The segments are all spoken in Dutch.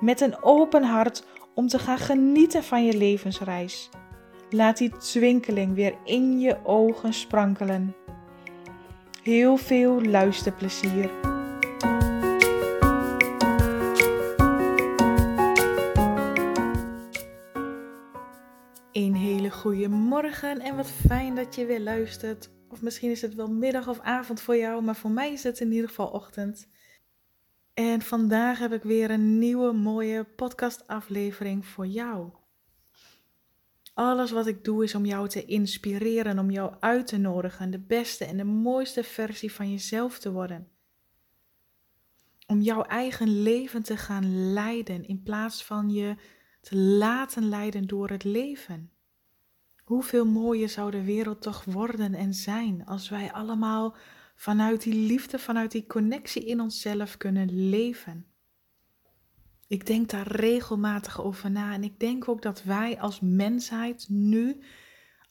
met een open hart om te gaan genieten van je levensreis. Laat die twinkeling weer in je ogen sprankelen. Heel veel luisterplezier. Een hele goede morgen en wat fijn dat je weer luistert. Of misschien is het wel middag of avond voor jou, maar voor mij is het in ieder geval ochtend. En vandaag heb ik weer een nieuwe mooie podcastaflevering voor jou. Alles wat ik doe is om jou te inspireren, om jou uit te nodigen de beste en de mooiste versie van jezelf te worden. Om jouw eigen leven te gaan leiden in plaats van je te laten leiden door het leven. Hoeveel mooier zou de wereld toch worden en zijn als wij allemaal vanuit die liefde, vanuit die connectie in onszelf kunnen leven. Ik denk daar regelmatig over na en ik denk ook dat wij als mensheid nu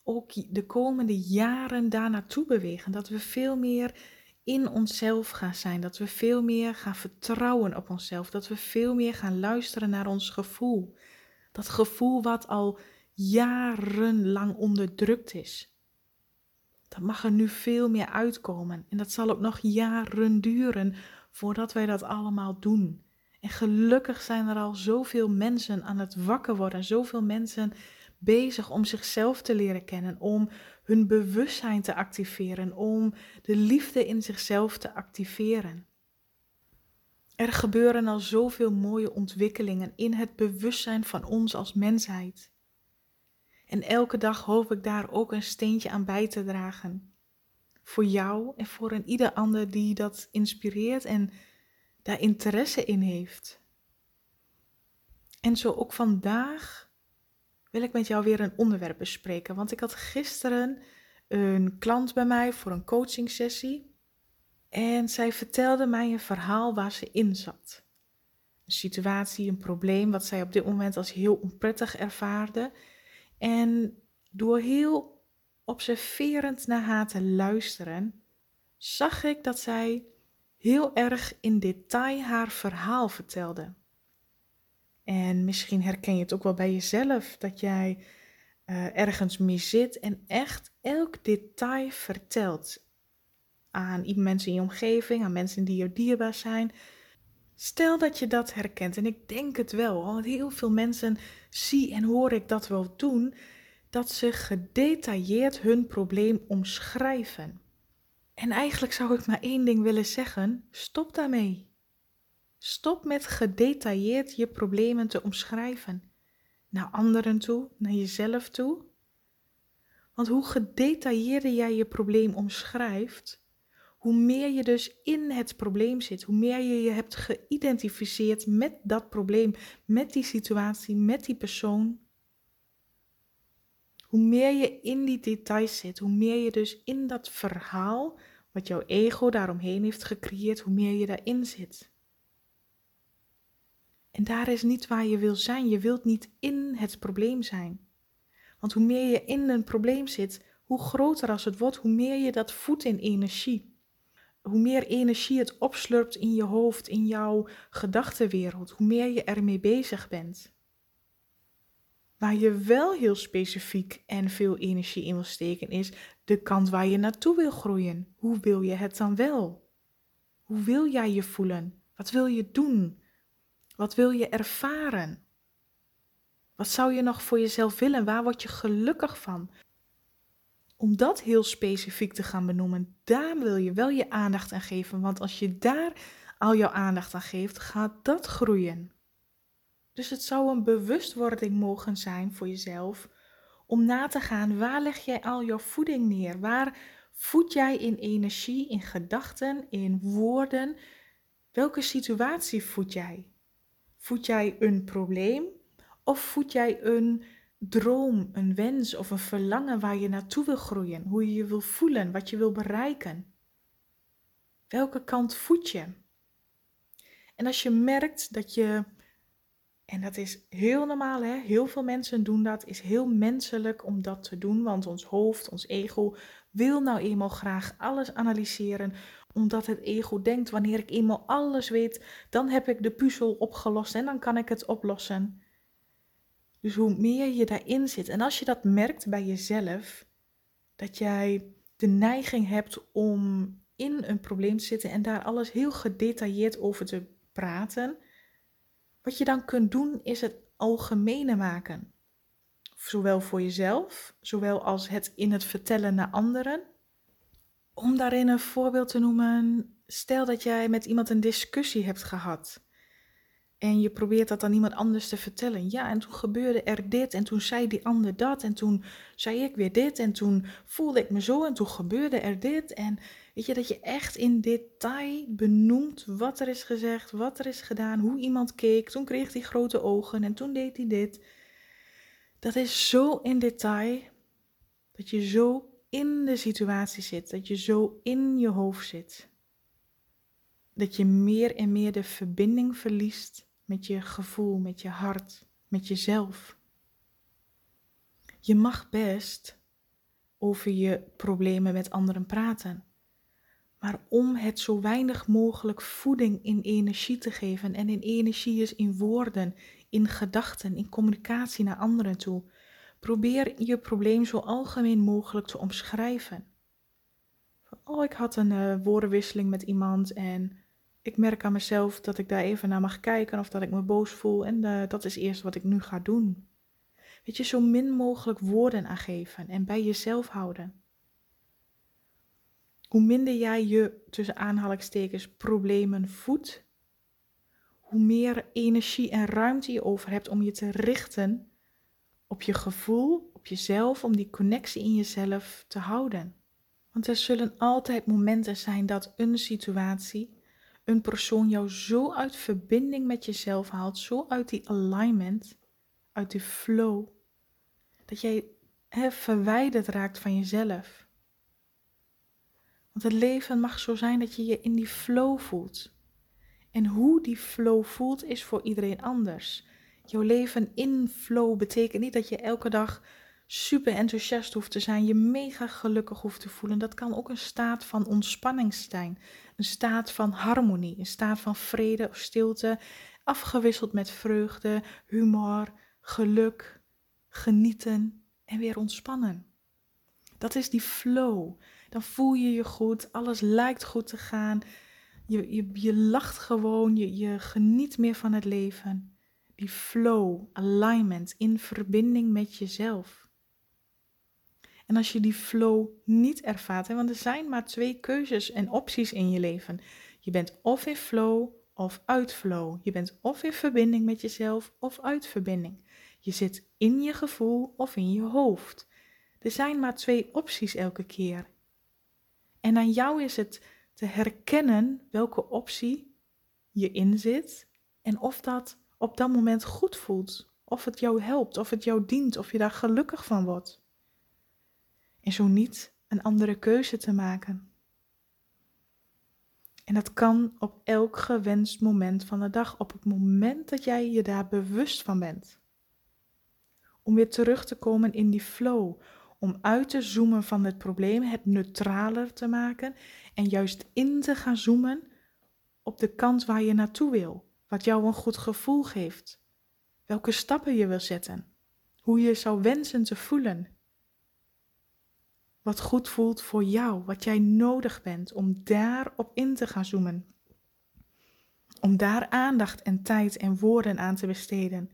ook de komende jaren daar naartoe bewegen. Dat we veel meer in onszelf gaan zijn, dat we veel meer gaan vertrouwen op onszelf, dat we veel meer gaan luisteren naar ons gevoel. Dat gevoel wat al jarenlang onderdrukt is. Dat mag er nu veel meer uitkomen. En dat zal ook nog jaren duren voordat wij dat allemaal doen. En gelukkig zijn er al zoveel mensen aan het wakker worden, zoveel mensen bezig om zichzelf te leren kennen, om hun bewustzijn te activeren, om de liefde in zichzelf te activeren. Er gebeuren al zoveel mooie ontwikkelingen in het bewustzijn van ons als mensheid. En elke dag hoop ik daar ook een steentje aan bij te dragen. Voor jou en voor een ieder ander die dat inspireert en daar interesse in heeft. En zo ook vandaag wil ik met jou weer een onderwerp bespreken. Want ik had gisteren een klant bij mij voor een coaching sessie. En zij vertelde mij een verhaal waar ze in zat. Een situatie, een probleem wat zij op dit moment als heel onprettig ervaarde. En door heel observerend naar haar te luisteren, zag ik dat zij heel erg in detail haar verhaal vertelde. En misschien herken je het ook wel bij jezelf dat jij uh, ergens mee zit en echt elk detail vertelt aan mensen in je omgeving, aan mensen die je dierbaar zijn. Stel dat je dat herkent, en ik denk het wel, want heel veel mensen zie en hoor ik dat wel doen, dat ze gedetailleerd hun probleem omschrijven. En eigenlijk zou ik maar één ding willen zeggen: stop daarmee. Stop met gedetailleerd je problemen te omschrijven. Naar anderen toe, naar jezelf toe. Want hoe gedetailleerder jij je probleem omschrijft, hoe meer je dus in het probleem zit, hoe meer je je hebt geïdentificeerd met dat probleem, met die situatie, met die persoon. Hoe meer je in die details zit, hoe meer je dus in dat verhaal, wat jouw ego daaromheen heeft gecreëerd, hoe meer je daarin zit. En daar is niet waar je wil zijn. Je wilt niet in het probleem zijn. Want hoe meer je in een probleem zit, hoe groter als het wordt, hoe meer je dat voedt in energie hoe meer energie het opslurpt in je hoofd, in jouw gedachtenwereld, hoe meer je ermee bezig bent. Waar je wel heel specifiek en veel energie in wil steken is de kant waar je naartoe wil groeien. Hoe wil je het dan wel? Hoe wil jij je voelen? Wat wil je doen? Wat wil je ervaren? Wat zou je nog voor jezelf willen? Waar word je gelukkig van? Om dat heel specifiek te gaan benoemen, daar wil je wel je aandacht aan geven. Want als je daar al jouw aandacht aan geeft, gaat dat groeien. Dus het zou een bewustwording mogen zijn voor jezelf om na te gaan waar leg jij al jouw voeding neer? Waar voed jij in energie, in gedachten, in woorden? Welke situatie voed jij? Voed jij een probleem of voed jij een droom, een wens of een verlangen waar je naartoe wil groeien, hoe je je wil voelen, wat je wil bereiken? Welke kant voed je? En als je merkt dat je, en dat is heel normaal, hè? heel veel mensen doen dat, is heel menselijk om dat te doen, want ons hoofd, ons ego wil nou eenmaal graag alles analyseren, omdat het ego denkt, wanneer ik eenmaal alles weet, dan heb ik de puzzel opgelost en dan kan ik het oplossen. Dus hoe meer je daarin zit, en als je dat merkt bij jezelf, dat jij de neiging hebt om in een probleem te zitten en daar alles heel gedetailleerd over te praten, wat je dan kunt doen is het algemene maken. Zowel voor jezelf, zowel als het in het vertellen naar anderen. Om daarin een voorbeeld te noemen, stel dat jij met iemand een discussie hebt gehad. En je probeert dat aan iemand anders te vertellen. Ja, en toen gebeurde er dit. En toen zei die ander dat. En toen zei ik weer dit. En toen voelde ik me zo. En toen gebeurde er dit. En weet je, dat je echt in detail benoemt wat er is gezegd, wat er is gedaan, hoe iemand keek. Toen kreeg hij grote ogen en toen deed hij dit. Dat is zo in detail. Dat je zo in de situatie zit. Dat je zo in je hoofd zit. Dat je meer en meer de verbinding verliest met je gevoel, met je hart, met jezelf. Je mag best over je problemen met anderen praten. Maar om het zo weinig mogelijk voeding in energie te geven, en in energie is in woorden, in gedachten, in communicatie naar anderen toe, probeer je probleem zo algemeen mogelijk te omschrijven. Oh, ik had een uh, woordenwisseling met iemand en ik merk aan mezelf dat ik daar even naar mag kijken of dat ik me boos voel. En uh, dat is eerst wat ik nu ga doen. Weet je, zo min mogelijk woorden aangeven en bij jezelf houden. Hoe minder jij je tussen aanhalingstekens problemen voedt, hoe meer energie en ruimte je over hebt om je te richten op je gevoel, op jezelf, om die connectie in jezelf te houden. Want er zullen altijd momenten zijn dat een situatie een persoon jou zo uit verbinding met jezelf haalt, zo uit die alignment, uit die flow, dat jij he, verwijderd raakt van jezelf. Want het leven mag zo zijn dat je je in die flow voelt. En hoe die flow voelt is voor iedereen anders. Jouw leven in flow betekent niet dat je elke dag super enthousiast hoeft te zijn, je mega gelukkig hoeft te voelen. Dat kan ook een staat van ontspanning zijn, een staat van harmonie, een staat van vrede of stilte, afgewisseld met vreugde, humor, geluk, genieten en weer ontspannen. Dat is die flow. Dan voel je je goed, alles lijkt goed te gaan. Je, je, je lacht gewoon, je, je geniet meer van het leven. Die flow, alignment, in verbinding met jezelf. En als je die flow niet ervaart, want er zijn maar twee keuzes en opties in je leven. Je bent of in flow of uit flow. Je bent of in verbinding met jezelf of uit verbinding. Je zit in je gevoel of in je hoofd. Er zijn maar twee opties elke keer. En aan jou is het te herkennen welke optie je inzit en of dat op dat moment goed voelt, of het jou helpt, of het jou dient, of je daar gelukkig van wordt en zo niet een andere keuze te maken. En dat kan op elk gewenst moment van de dag, op het moment dat jij je daar bewust van bent. Om weer terug te komen in die flow, om uit te zoomen van het probleem, het neutraler te maken en juist in te gaan zoomen op de kant waar je naartoe wil, wat jou een goed gevoel geeft, welke stappen je wil zetten, hoe je zou wensen te voelen wat goed voelt voor jou, wat jij nodig bent om daarop in te gaan zoomen. Om daar aandacht en tijd en woorden aan te besteden,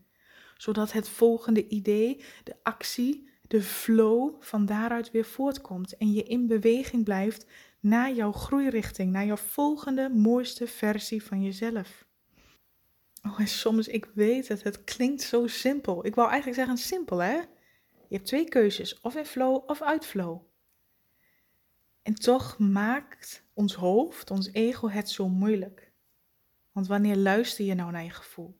zodat het volgende idee, de actie, de flow van daaruit weer voortkomt en je in beweging blijft naar jouw groeirichting, naar jouw volgende mooiste versie van jezelf. Oh, en soms, ik weet het, het klinkt zo simpel. Ik wou eigenlijk zeggen simpel, hè? Je hebt twee keuzes, of in flow of uit flow. En toch maakt ons hoofd, ons ego het zo moeilijk. Want wanneer luister je nou naar je gevoel?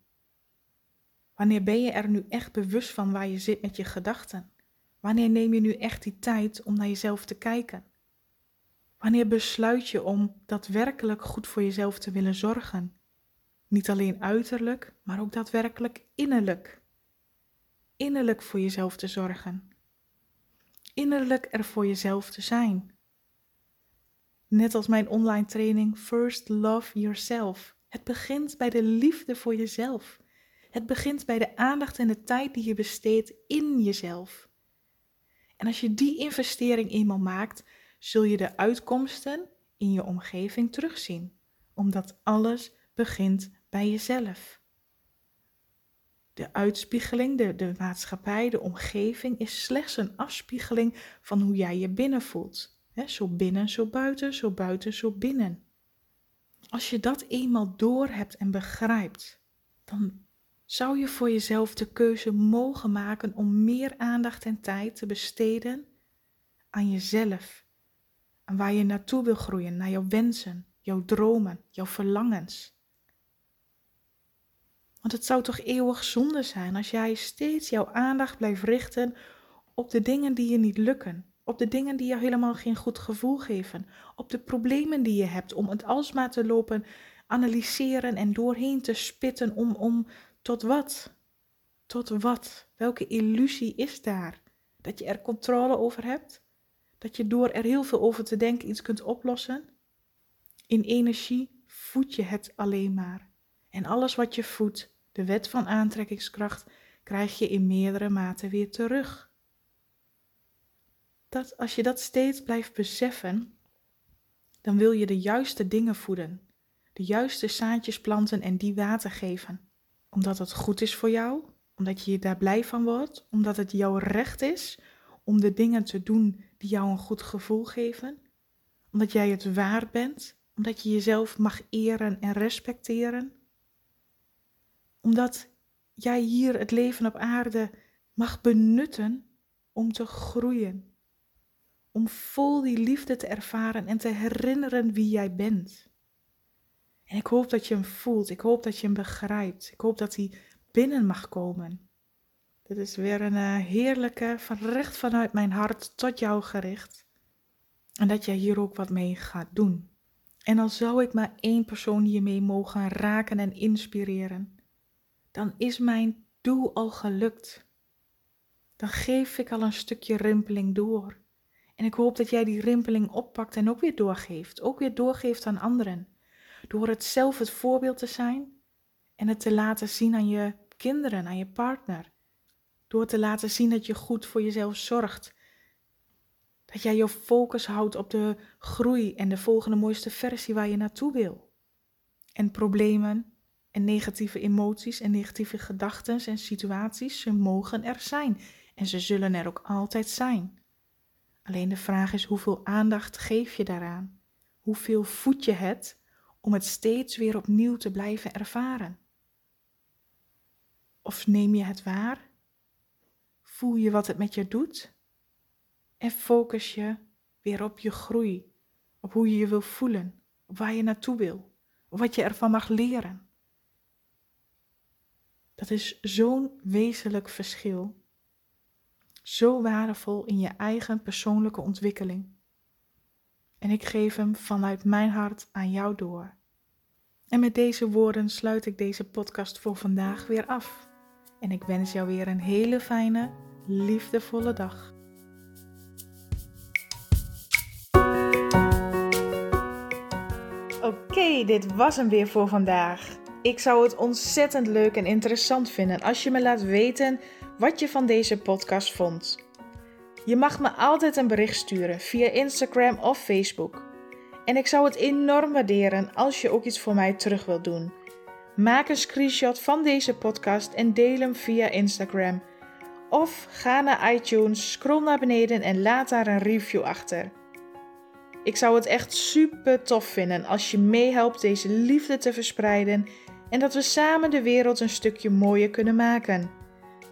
Wanneer ben je er nu echt bewust van waar je zit met je gedachten? Wanneer neem je nu echt die tijd om naar jezelf te kijken? Wanneer besluit je om daadwerkelijk goed voor jezelf te willen zorgen? Niet alleen uiterlijk, maar ook daadwerkelijk innerlijk. Innerlijk voor jezelf te zorgen. Innerlijk er voor jezelf te zijn. Net als mijn online training First Love Yourself. Het begint bij de liefde voor jezelf. Het begint bij de aandacht en de tijd die je besteedt in jezelf. En als je die investering eenmaal maakt, zul je de uitkomsten in je omgeving terugzien, omdat alles begint bij jezelf. De uitspiegeling, de, de maatschappij, de omgeving is slechts een afspiegeling van hoe jij je binnen voelt. Zo binnen, zo buiten, zo buiten, zo binnen. Als je dat eenmaal doorhebt en begrijpt, dan zou je voor jezelf de keuze mogen maken om meer aandacht en tijd te besteden aan jezelf. Aan waar je naartoe wil groeien, naar jouw wensen, jouw dromen, jouw verlangens. Want het zou toch eeuwig zonde zijn als jij steeds jouw aandacht blijft richten op de dingen die je niet lukken, op de dingen die je helemaal geen goed gevoel geven, op de problemen die je hebt, om het alsmaar te lopen analyseren en doorheen te spitten om, om tot wat? Tot wat? Welke illusie is daar? Dat je er controle over hebt? Dat je door er heel veel over te denken iets kunt oplossen? In energie voed je het alleen maar. En alles wat je voedt, de wet van aantrekkingskracht, krijg je in meerdere maten weer terug. Dat als je dat steeds blijft beseffen, dan wil je de juiste dingen voeden, de juiste zaadjes planten en die water geven. Omdat het goed is voor jou, omdat je je daar blij van wordt, omdat het jouw recht is om de dingen te doen die jou een goed gevoel geven, omdat jij het waard bent, omdat je jezelf mag eren en respecteren, omdat jij hier het leven op aarde mag benutten om te groeien, om vol die liefde te ervaren en te herinneren wie jij bent. En ik hoop dat je hem voelt. Ik hoop dat je hem begrijpt. Ik hoop dat hij binnen mag komen. Dit is weer een uh, heerlijke, van recht vanuit mijn hart tot jou gericht. En dat jij hier ook wat mee gaat doen. En al zou ik maar één persoon hiermee mogen raken en inspireren, dan is mijn doel al gelukt. Dan geef ik al een stukje rimpeling door. En ik hoop dat jij die rimpeling oppakt en ook weer doorgeeft. Ook weer doorgeeft aan anderen. Door het zelf het voorbeeld te zijn en het te laten zien aan je kinderen, aan je partner. Door te laten zien dat je goed voor jezelf zorgt. Dat jij je focus houdt op de groei en de volgende mooiste versie waar je naartoe wil. En problemen en negatieve emoties en negatieve gedachten en situaties, ze mogen er zijn. En ze zullen er ook altijd zijn. Alleen de vraag is hoeveel aandacht geef je daaraan? Hoeveel voed je het om het steeds weer opnieuw te blijven ervaren? Of neem je het waar? Voel je wat het met je doet? En focus je weer op je groei, op hoe je je wil voelen, op waar je naartoe wil, op wat je ervan mag leren. Dat is zo'n wezenlijk verschil. Zo waardevol in je eigen persoonlijke ontwikkeling en ik geef hem vanuit mijn hart aan jou door. En met deze woorden sluit ik deze podcast voor vandaag weer af. En ik wens jou weer een hele fijne, liefdevolle dag. Oké, dit was hem weer voor vandaag. Ik zou het ontzettend leuk en interessant vinden als je me laat weten wat je van deze podcast vond. Je mag me altijd een bericht sturen via Instagram of Facebook. En ik zou het enorm waarderen als je ook iets voor mij terug wilt doen. Maak een screenshot van deze podcast en deel hem via Instagram. Of ga naar iTunes, scroll naar beneden en laat daar een review achter. Ik zou het echt super tof vinden als je meehelpt deze liefde te verspreiden en dat we samen de wereld een stukje mooier kunnen maken.